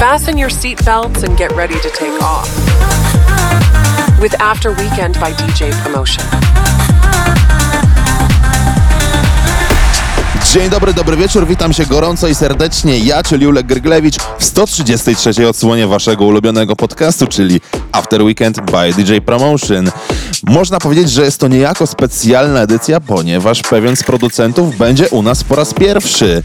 Fasten your seatbelts and get ready to take off. With After Weekend by DJ Promotion. Dzień dobry, dobry wieczór, witam się gorąco i serdecznie. Ja, czyli Ulek Gryglewicz w 133 odsłonie waszego ulubionego podcastu, czyli After Weekend by DJ Promotion. Można powiedzieć, że jest to niejako specjalna edycja, ponieważ pewien z producentów będzie u nas po raz pierwszy.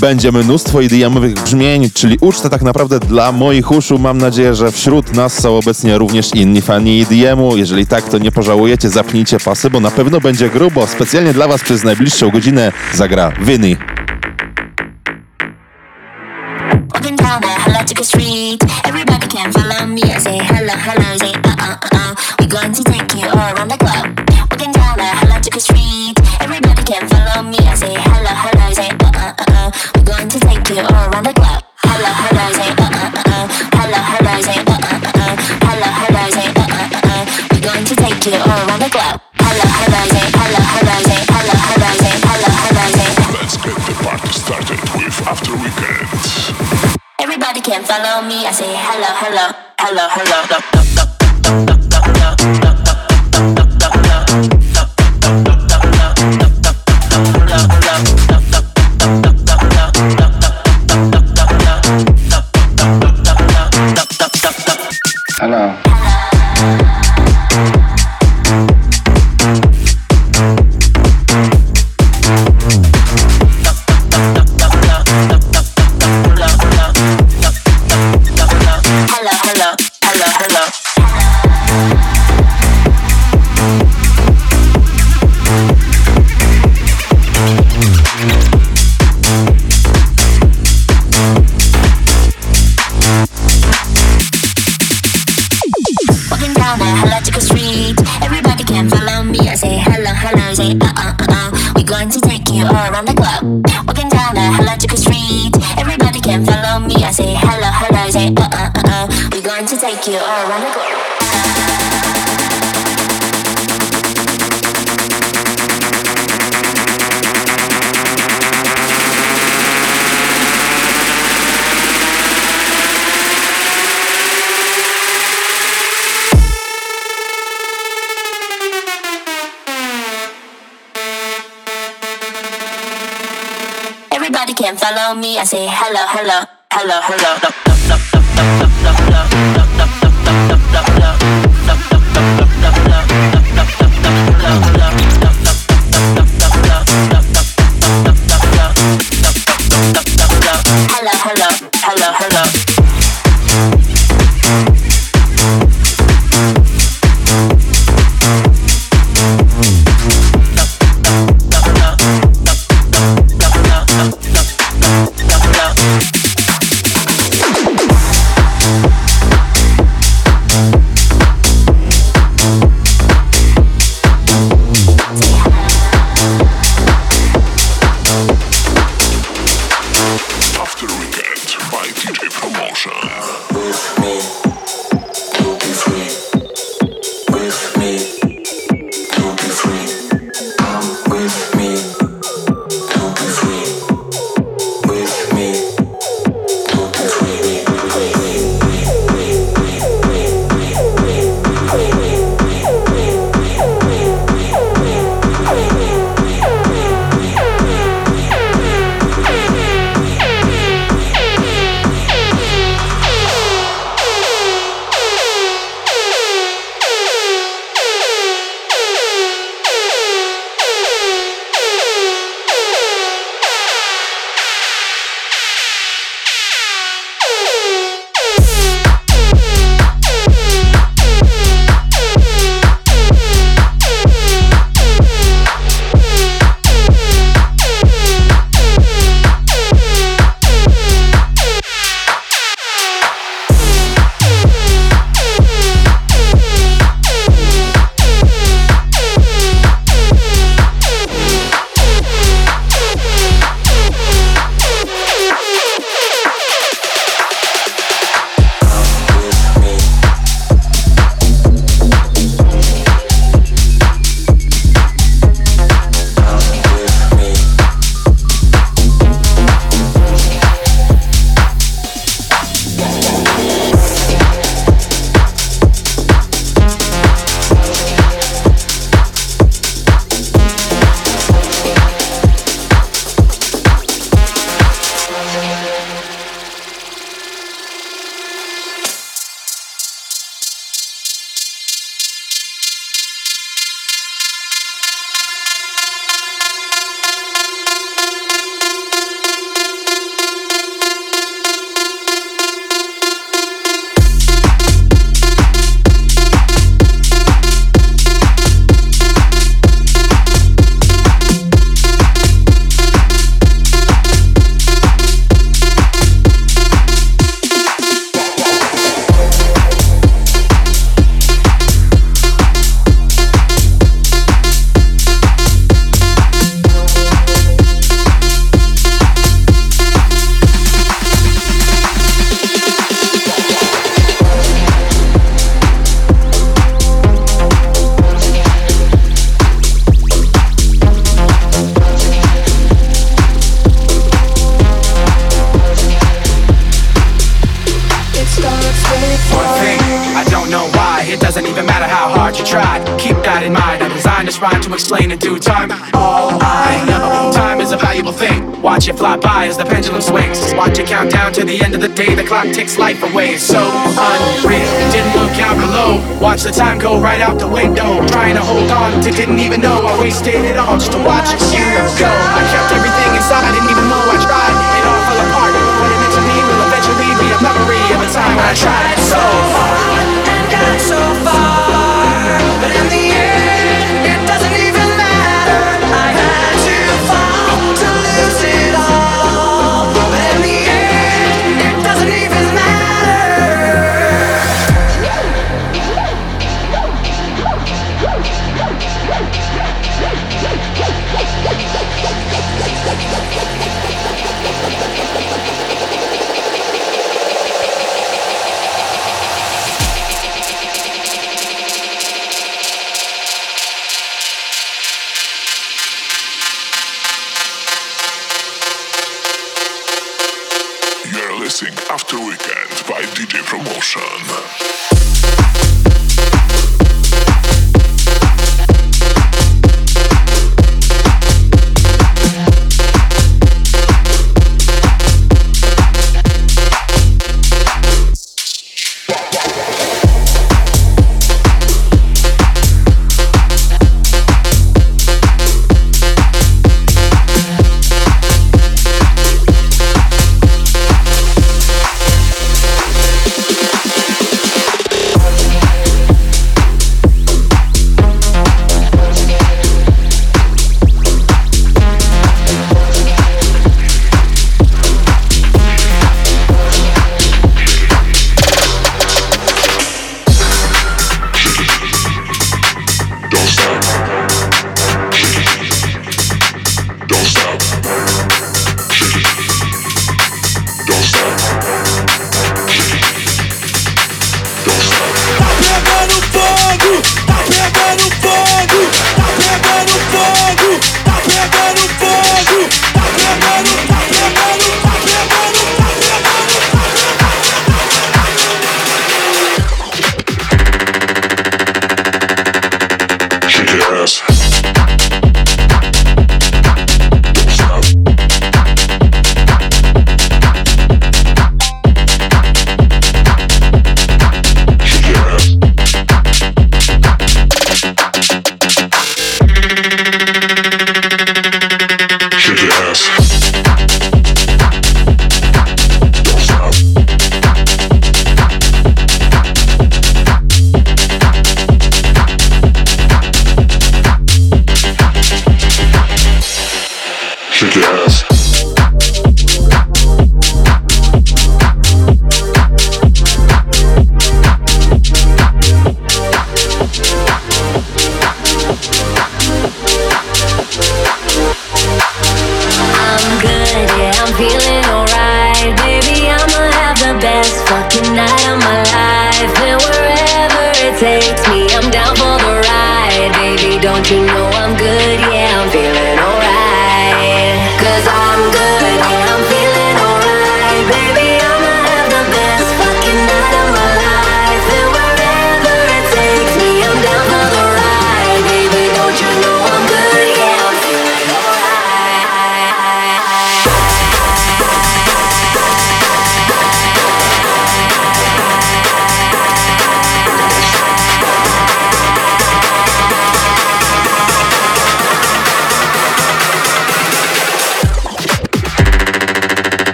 Będzie mnóstwo EDM-owych brzmień, czyli uczta tak naprawdę dla moich uszu. Mam nadzieję, że wśród nas są obecnie również inni fani EDM-u. Jeżeli tak, to nie pożałujecie, zapnijcie pasy, bo na pewno będzie grubo. Specjalnie dla was przez najbliższą godzinę zagra. Walking down Street, everybody can follow me. I say hello, hello, Everybody can follow me. I say hello, hello, hello, hello. Hello,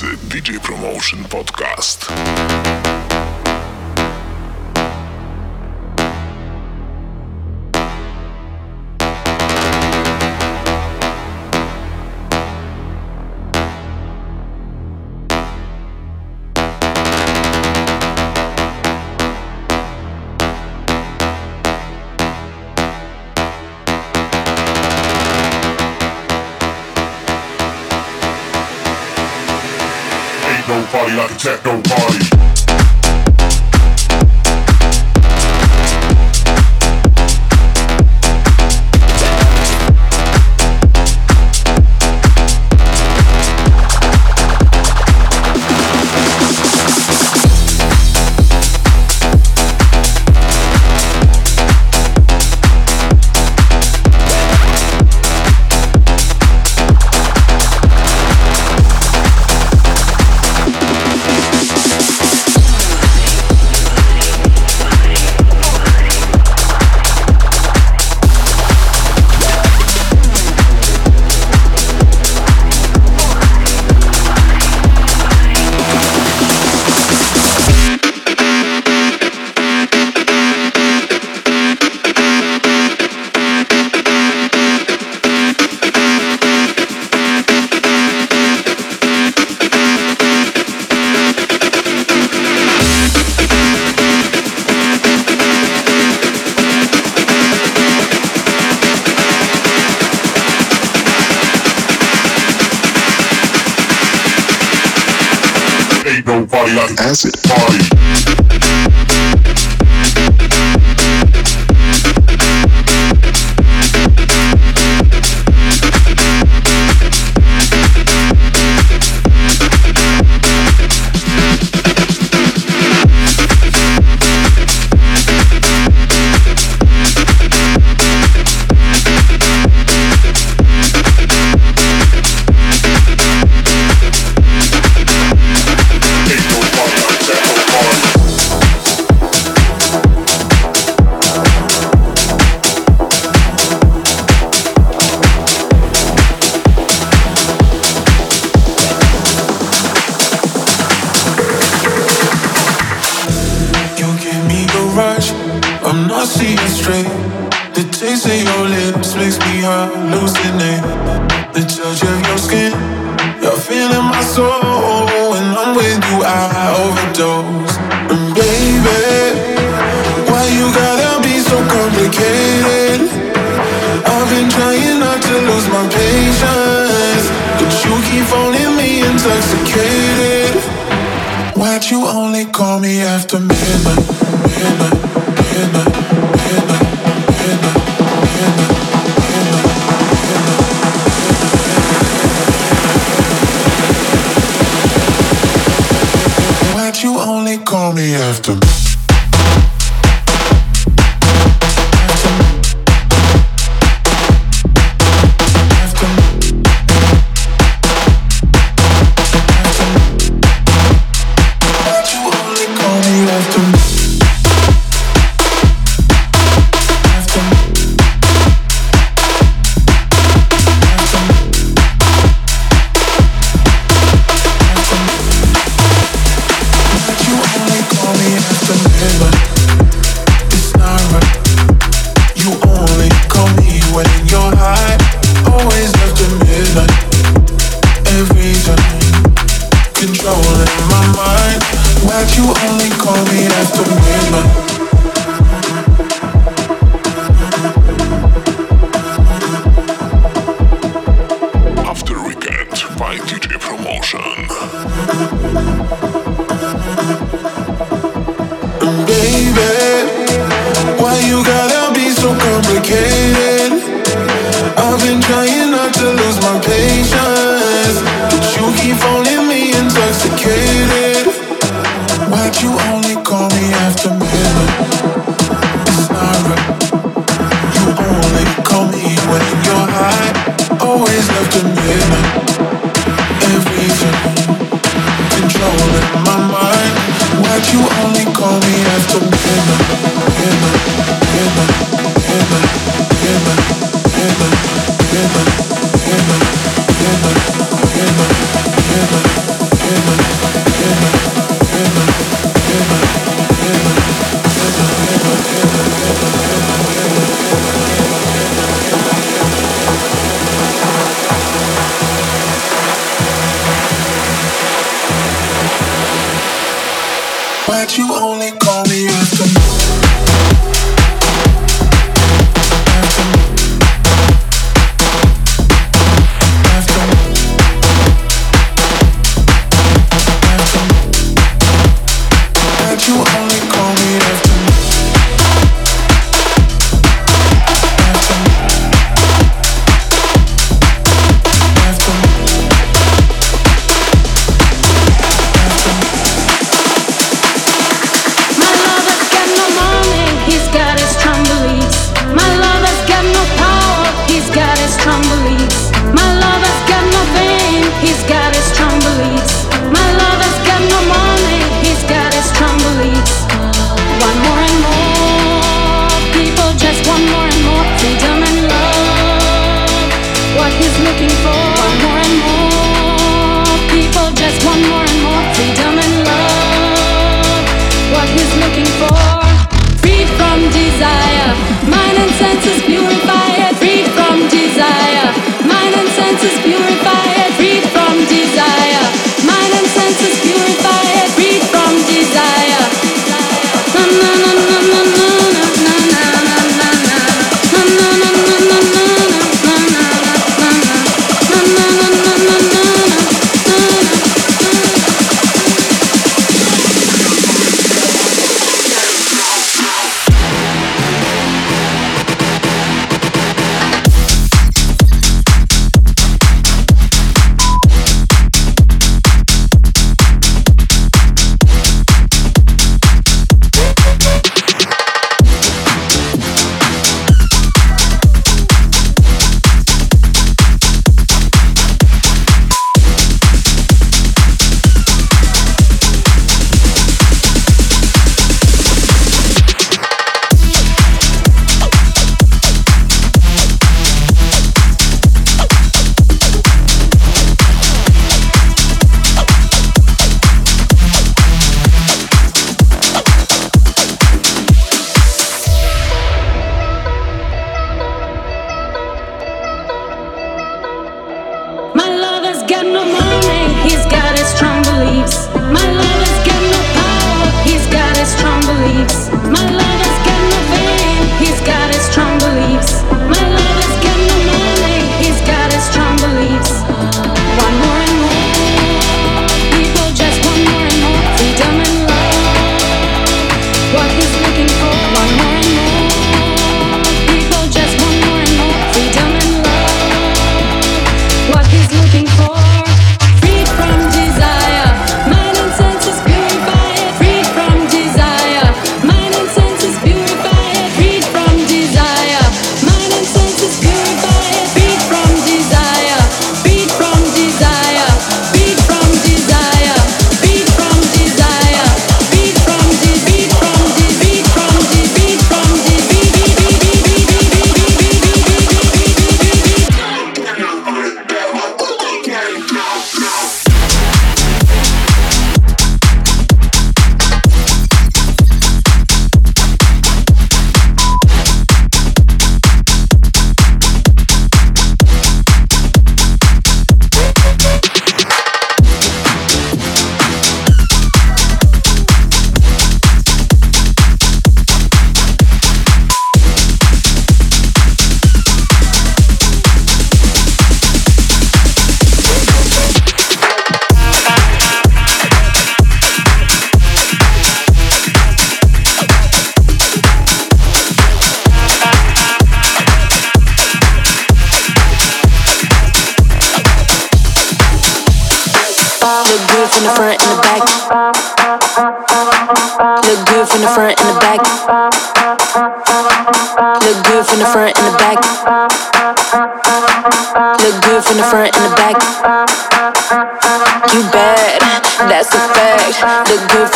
DJ Promotion Podcast. Acid party.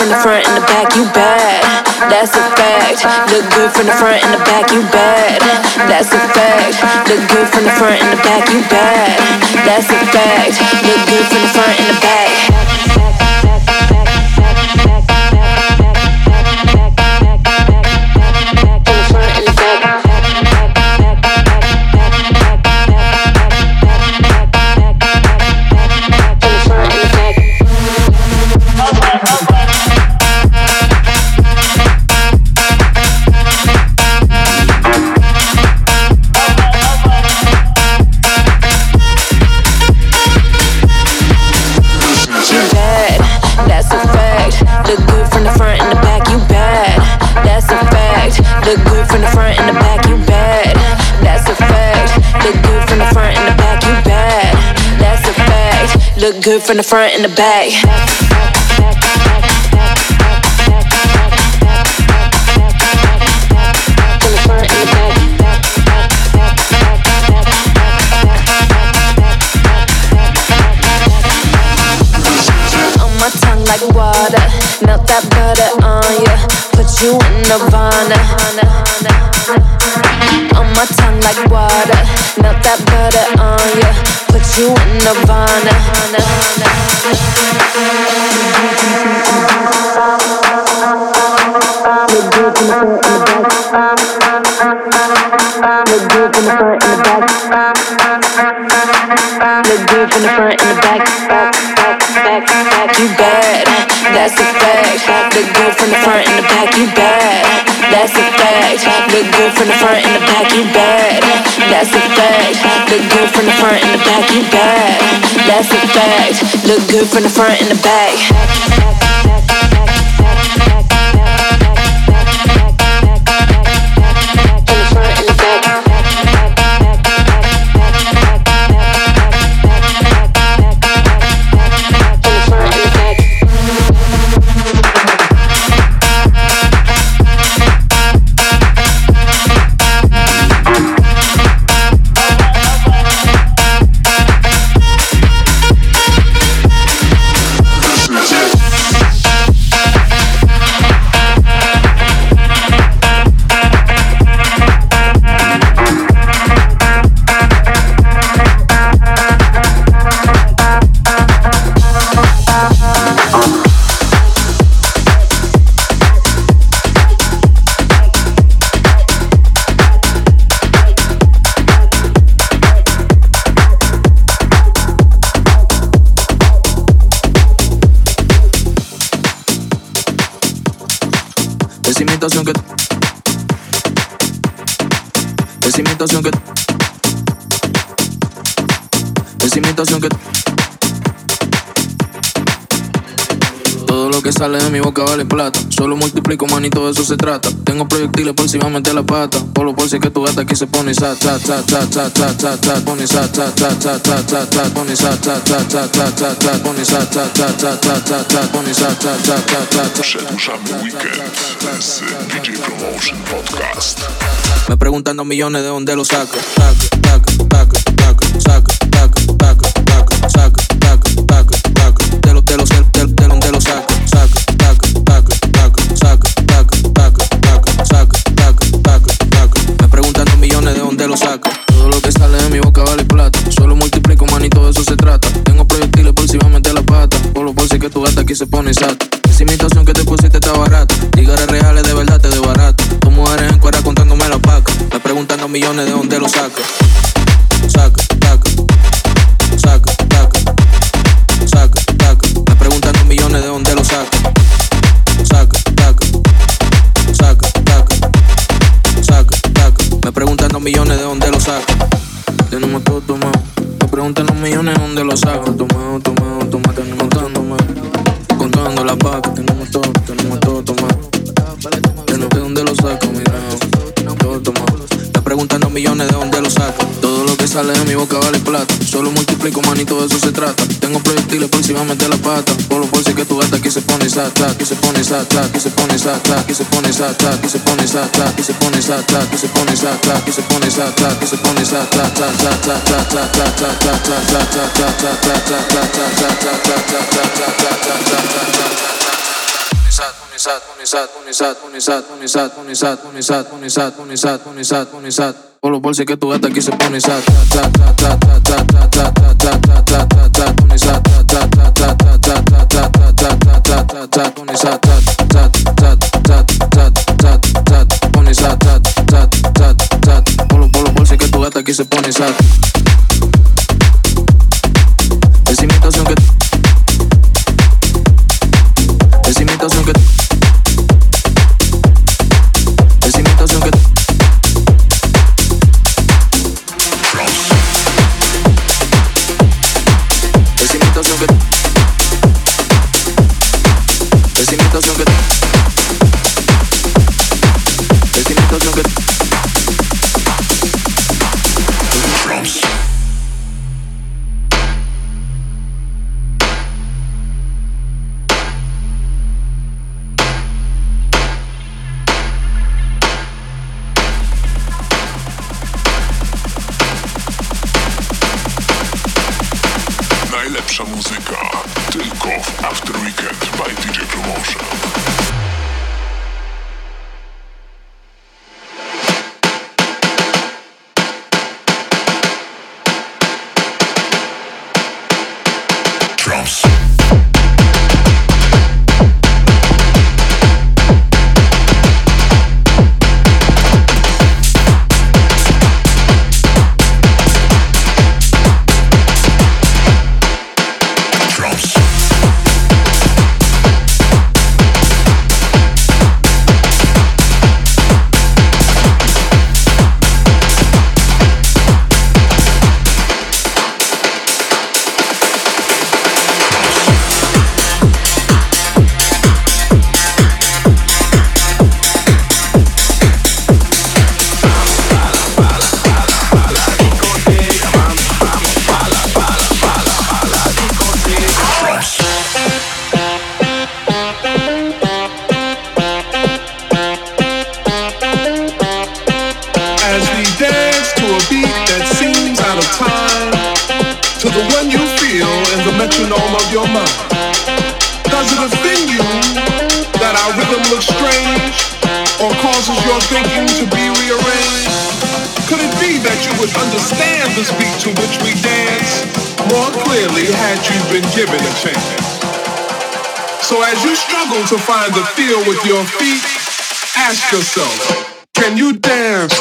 from the front and the back, you bad. That's a fact. Look good from the front and the back, you bad. That's a fact. Look good from the front and the back, you bad. That's a fact. Look good from the front and the back. Look good from the front and the back. From the front and the back. like water. Melt that butter on ya, put you in Nirvana. On my tongue like water, melt that butter on ya to nirvana. We're good the front and the back. Good in the front and the back. Good the front and the back. You bad, that's a fact. Look good from the front and the back. That's a fact. Look good from the front and the back. You bad. That's a fact. Look good from the front and the back. You bad. That's a fact. Look good from the front and the back. que sale de mi boca vale plata. Solo multiplico, manito, de eso se trata. Tengo proyectiles por si va a meter la pata. Por si es que tu gata aquí se pone sa, ta, ta, ta, ta, ta, ta, ta, pone sa, ta, ta, ta, ta, ta, ta, pone sa, ta, ta, ta, ta, ta, ta, pone sa, ta, ta, ta, ta, ta, ta, pone sa, ta, ta, ta, ta, ta. Przedłużamy weekend. Me preguntan dos millones de dónde lo saco. Que tu gata aquí se pone sata. Esa imitación que te pusiste está barata. Tigres reales de verdad te de barato. Dos mujeres en cuera contándome la paca. Me preguntan dos millones de dónde lo saco. Saco, saco, saco, saco, saco, saco. Me preguntan dos millones de dónde lo saco. Saco, saco, saco, saco, saco, saco. Me preguntan dos millones de dónde lo saco. Tenemos todo tomado. Me preguntan dos millones de dónde lo saco. Tomado, millones de donde lo saco. Todo lo que sale de mi boca vale plata. Solo multiplico, manito, de eso se trata. Tengo proyectiles por la pata. Por lo por que tu gata que se pone sata, que se pone sata, que se pone sata, que se pone sata, que se pone sata, que se pone que se pone que se pone que se pone. Por los bolsos que tú gastas aquí se pone sat, Por que tú gastas aquí se pone sat. To find the feel with your feet, ask yourself, can you dance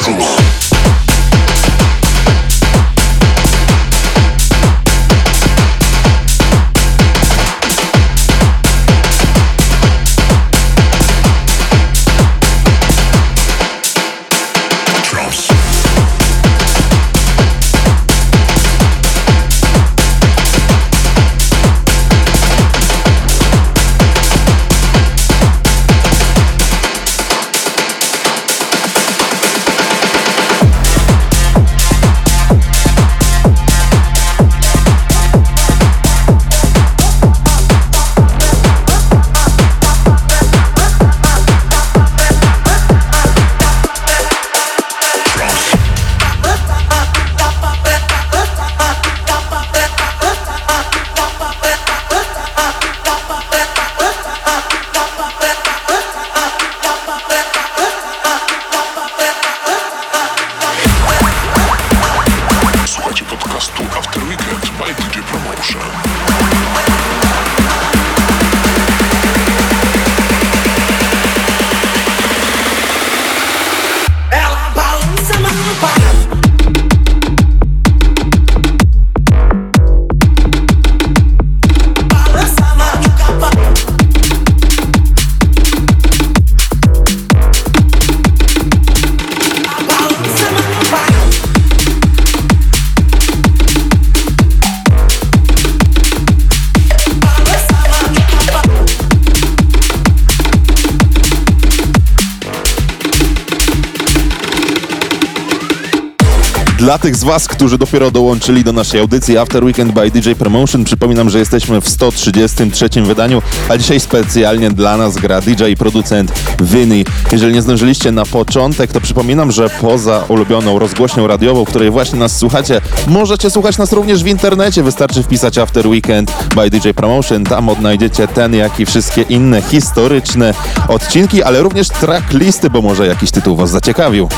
Dla tych z Was, którzy dopiero dołączyli do naszej audycji After Weekend by DJ Promotion, przypominam, że jesteśmy w 133 wydaniu, a dzisiaj specjalnie dla nas gra DJ i producent Vinny. Jeżeli nie zdążyliście na początek, to przypominam, że poza ulubioną rozgłośnią radiową, której właśnie nas słuchacie, możecie słuchać nas również w internecie. Wystarczy wpisać After Weekend by DJ Promotion. Tam odnajdziecie ten, jak i wszystkie inne historyczne odcinki, ale również tracklisty, bo może jakiś tytuł Was zaciekawił.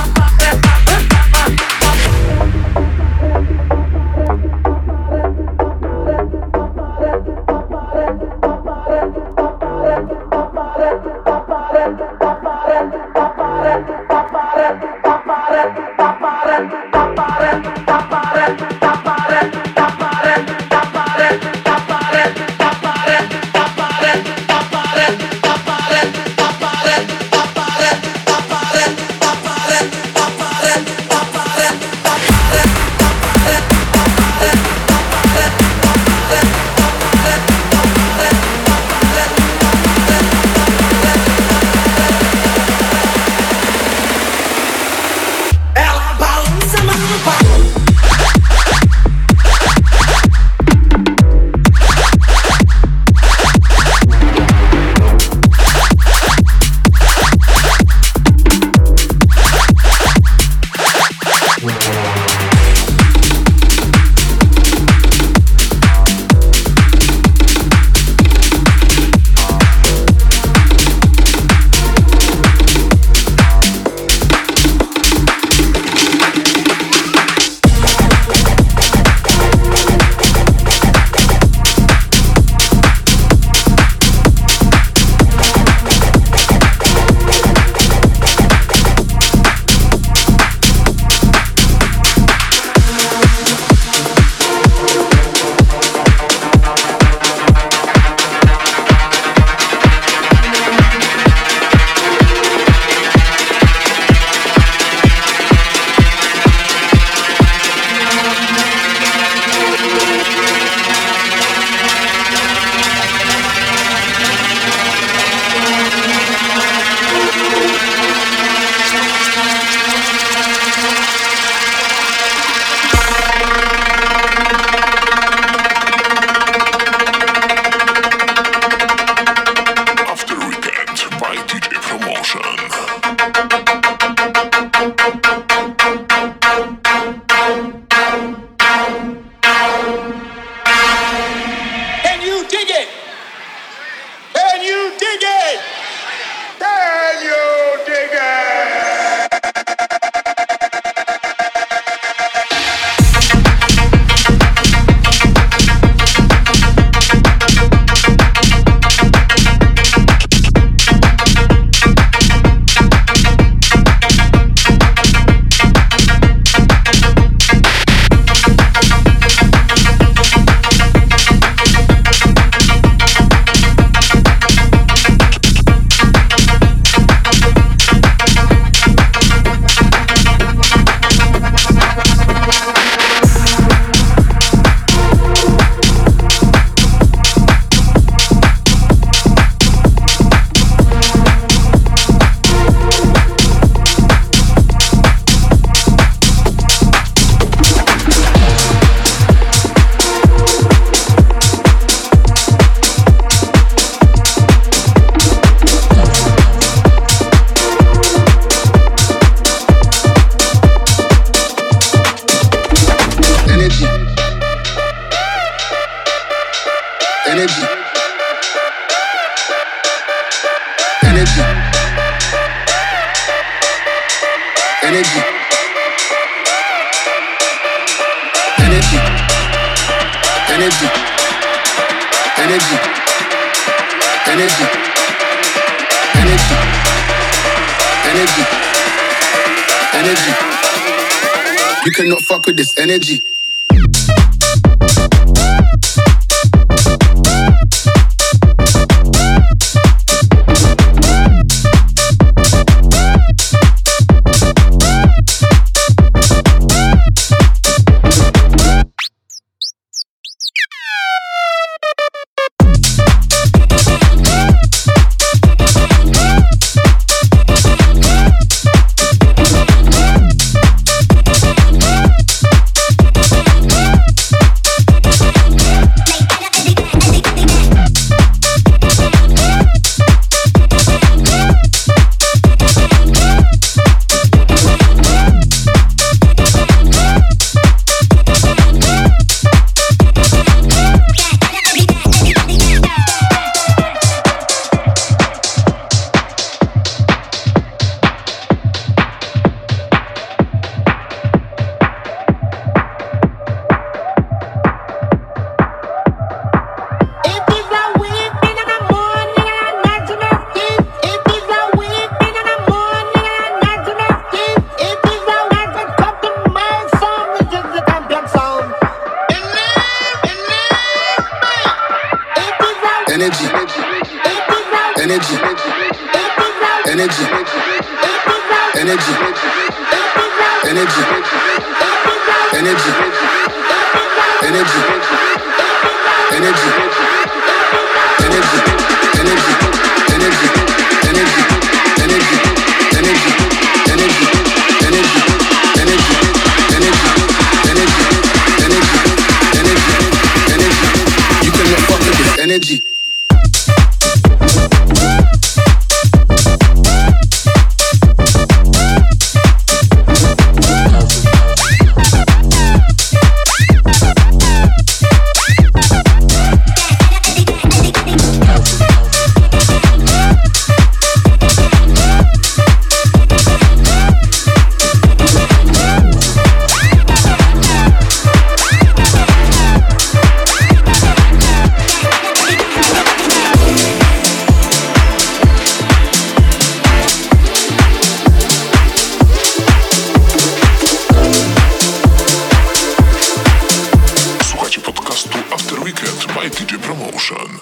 By Promotion.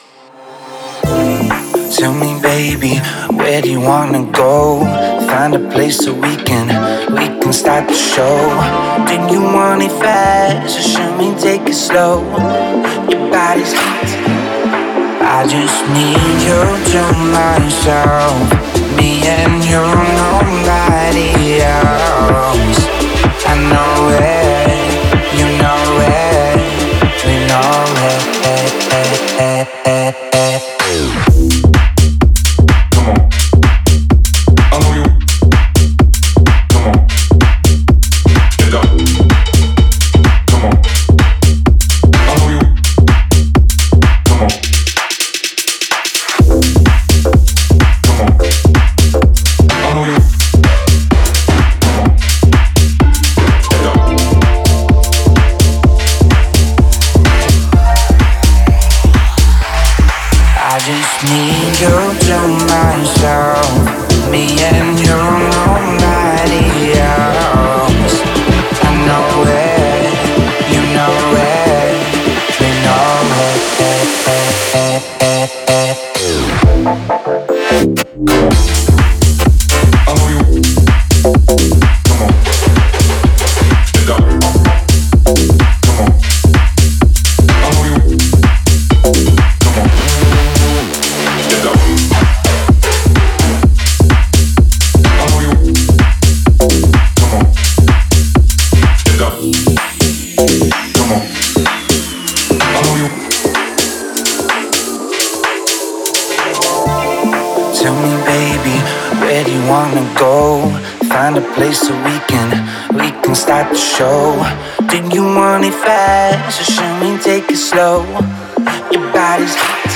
Tell me, baby, where do you wanna go? Find a place so we can we can start the show. Do you want it fast or should we take it slow? Your body's hot. I just need you to myself. Me and you, nobody else. I know it, eh, eh. Tell me, baby, where do you wanna go? Find a place so we can we can start the show. Do you want it fast or should we take it slow? Your body's hot.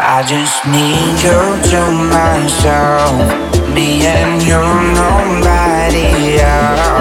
I just need you to myself. Me and you, nobody else.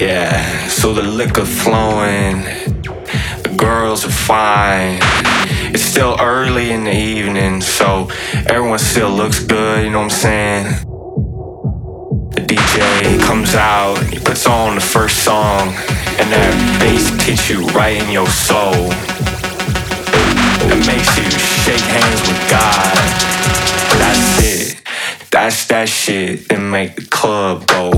Yeah, so the liquor flowing, the girls are fine. It's still early in the evening, so everyone still looks good, you know what I'm saying? The DJ comes out, he puts on the first song, and that bass hits you right in your soul. It makes you shake hands with God. That's it. That's that shit that make the club go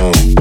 Break.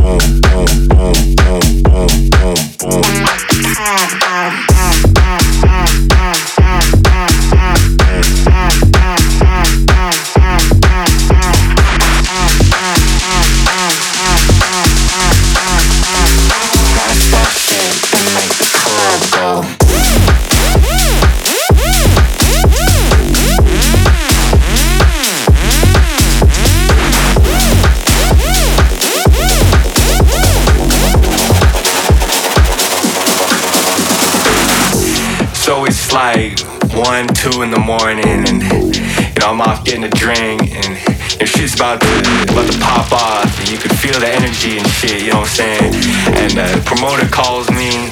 Two in the morning, and you know I'm off getting a drink, and your shit's about to about to pop off, and you can feel the energy and shit. You know what I'm saying? And the promoter calls me,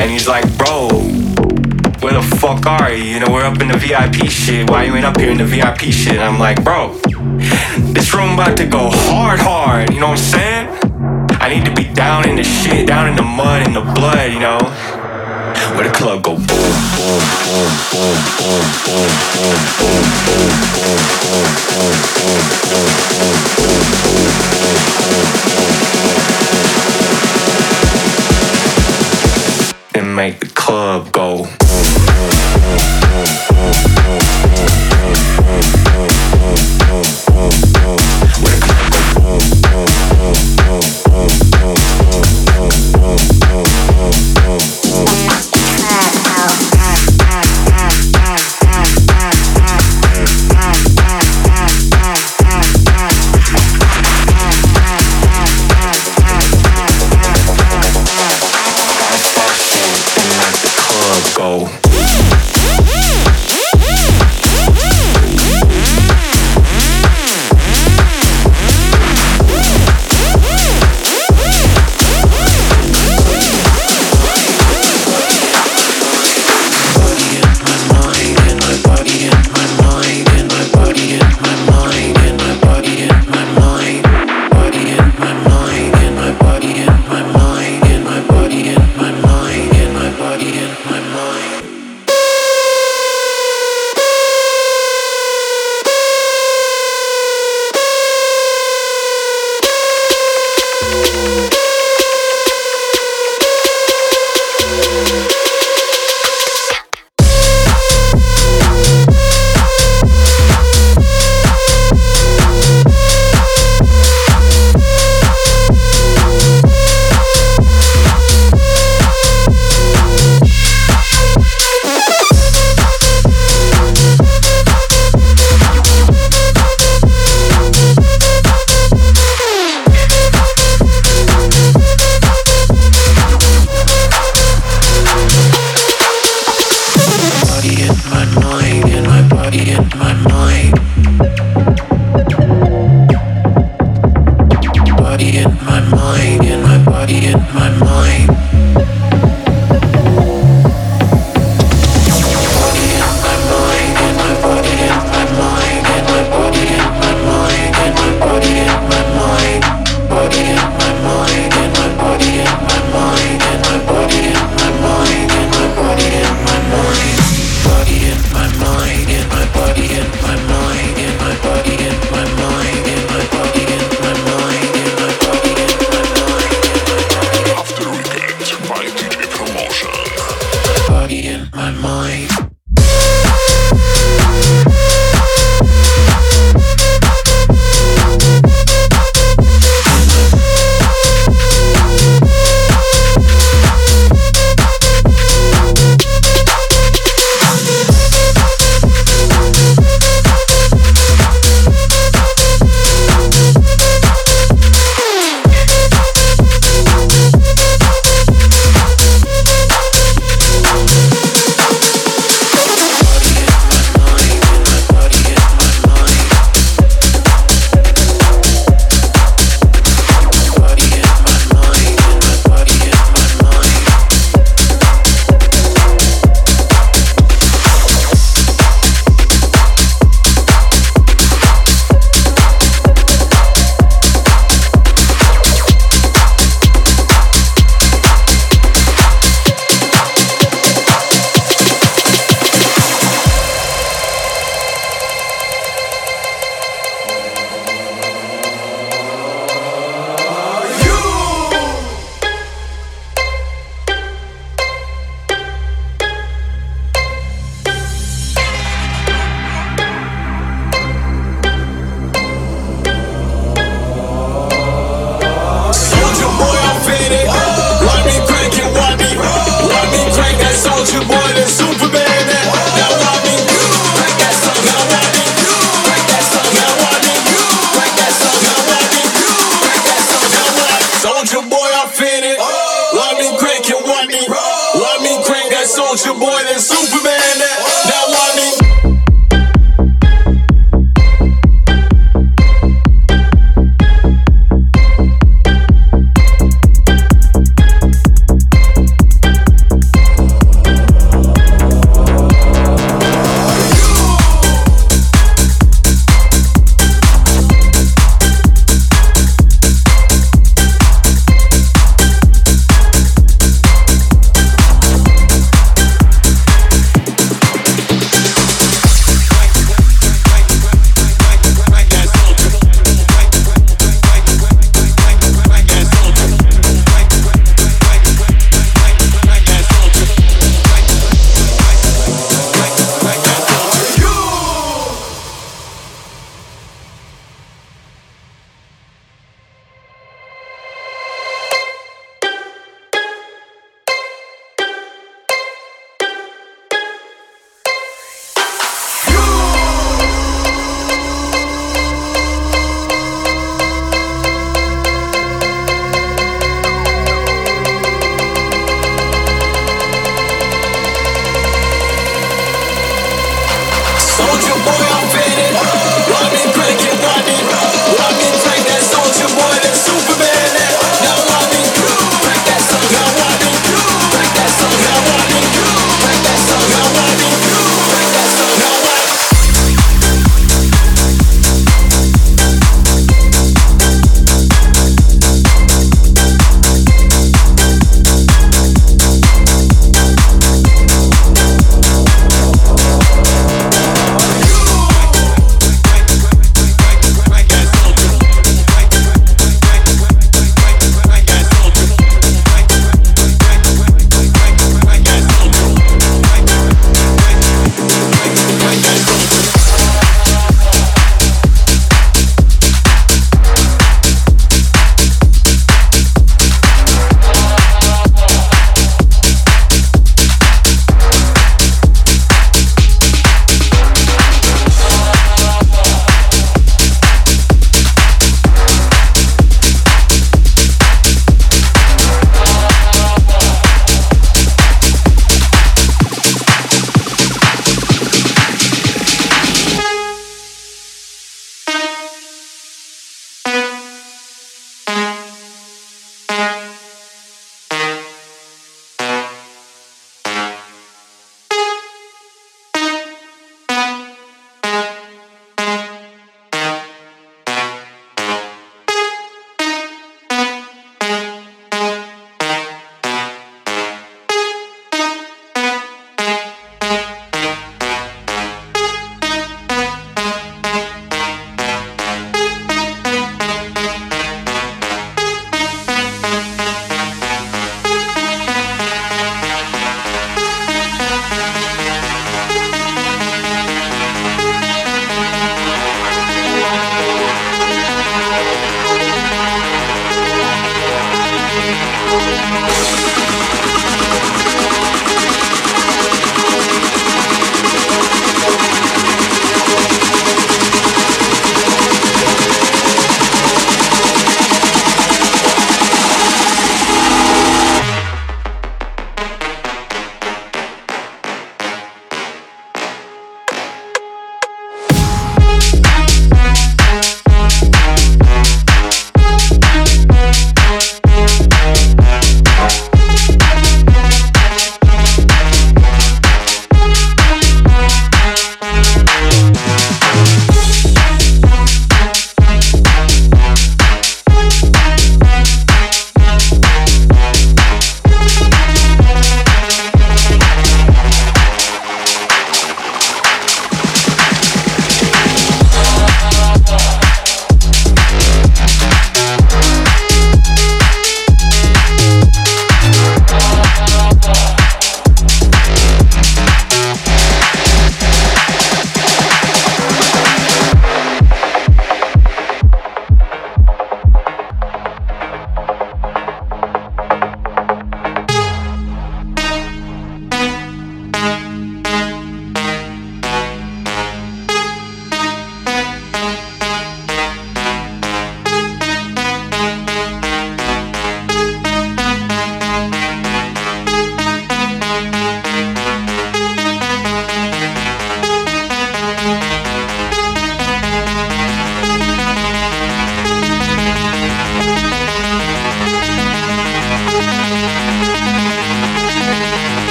and he's like, "Bro, where the fuck are you? You know we're up in the VIP shit. Why you ain't up here in the VIP shit?" And I'm like, "Bro, this room about to go hard, hard. You know what I'm saying? I need to be down in the shit, down in the mud, in the blood. You know." the club go boom, boom, boom, boom, boom, boom, boom, boom, boom.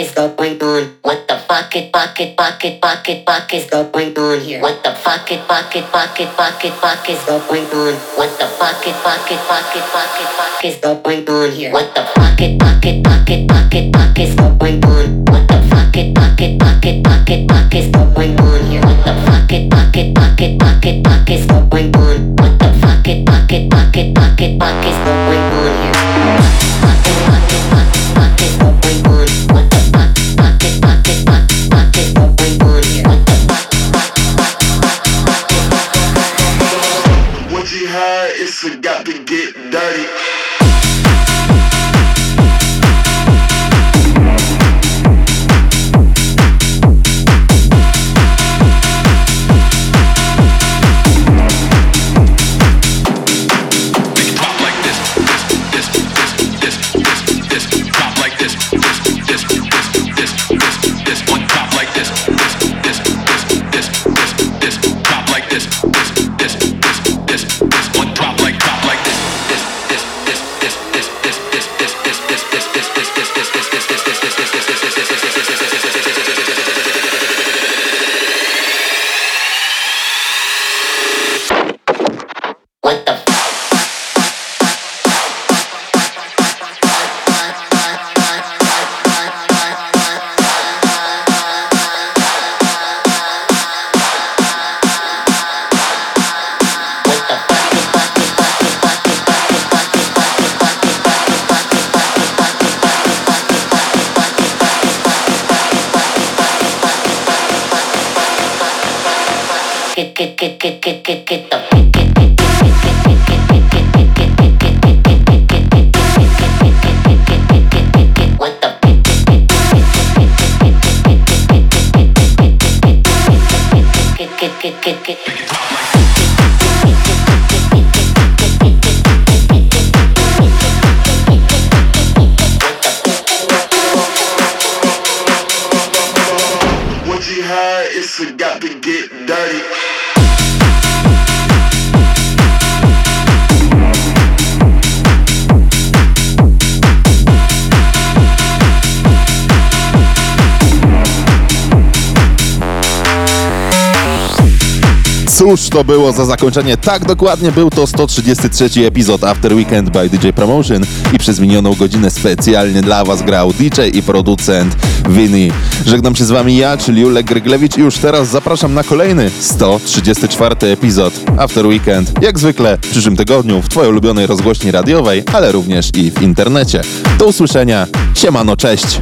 Is going on? What the fuck it, fuck it, fuck it, fuck it, fuck is going on here? What the fuck it, fuck it, fuck it, fuck it, fuck is going on? What the fuck it, fuck it, fuck it, fuck it, fuck is going on here? What the fuck it, fuck it, fuck it, fuck it, fuck is going on? What the fuck it, fuck it, fuck it, fuck it, fuck is going on here? What the fuck it, fuck it, fuck it, fuck it, fuck is going on? What the fuck it, fuck it, fuck it, fuck it, fuck is going on here? Fuck it, fuck it, fuck it, fuck que, que, que, que, Cóż to było za zakończenie? Tak dokładnie był to 133 epizod After Weekend by DJ Promotion i przez minioną godzinę specjalnie dla Was grał DJ i producent Vinny. Żegnam się z Wami ja, czyli Julek Gryglewicz i już teraz zapraszam na kolejny 134 epizod After Weekend. Jak zwykle w przyszłym tygodniu w Twojej ulubionej rozgłośni radiowej, ale również i w internecie. Do usłyszenia. Siemano, cześć!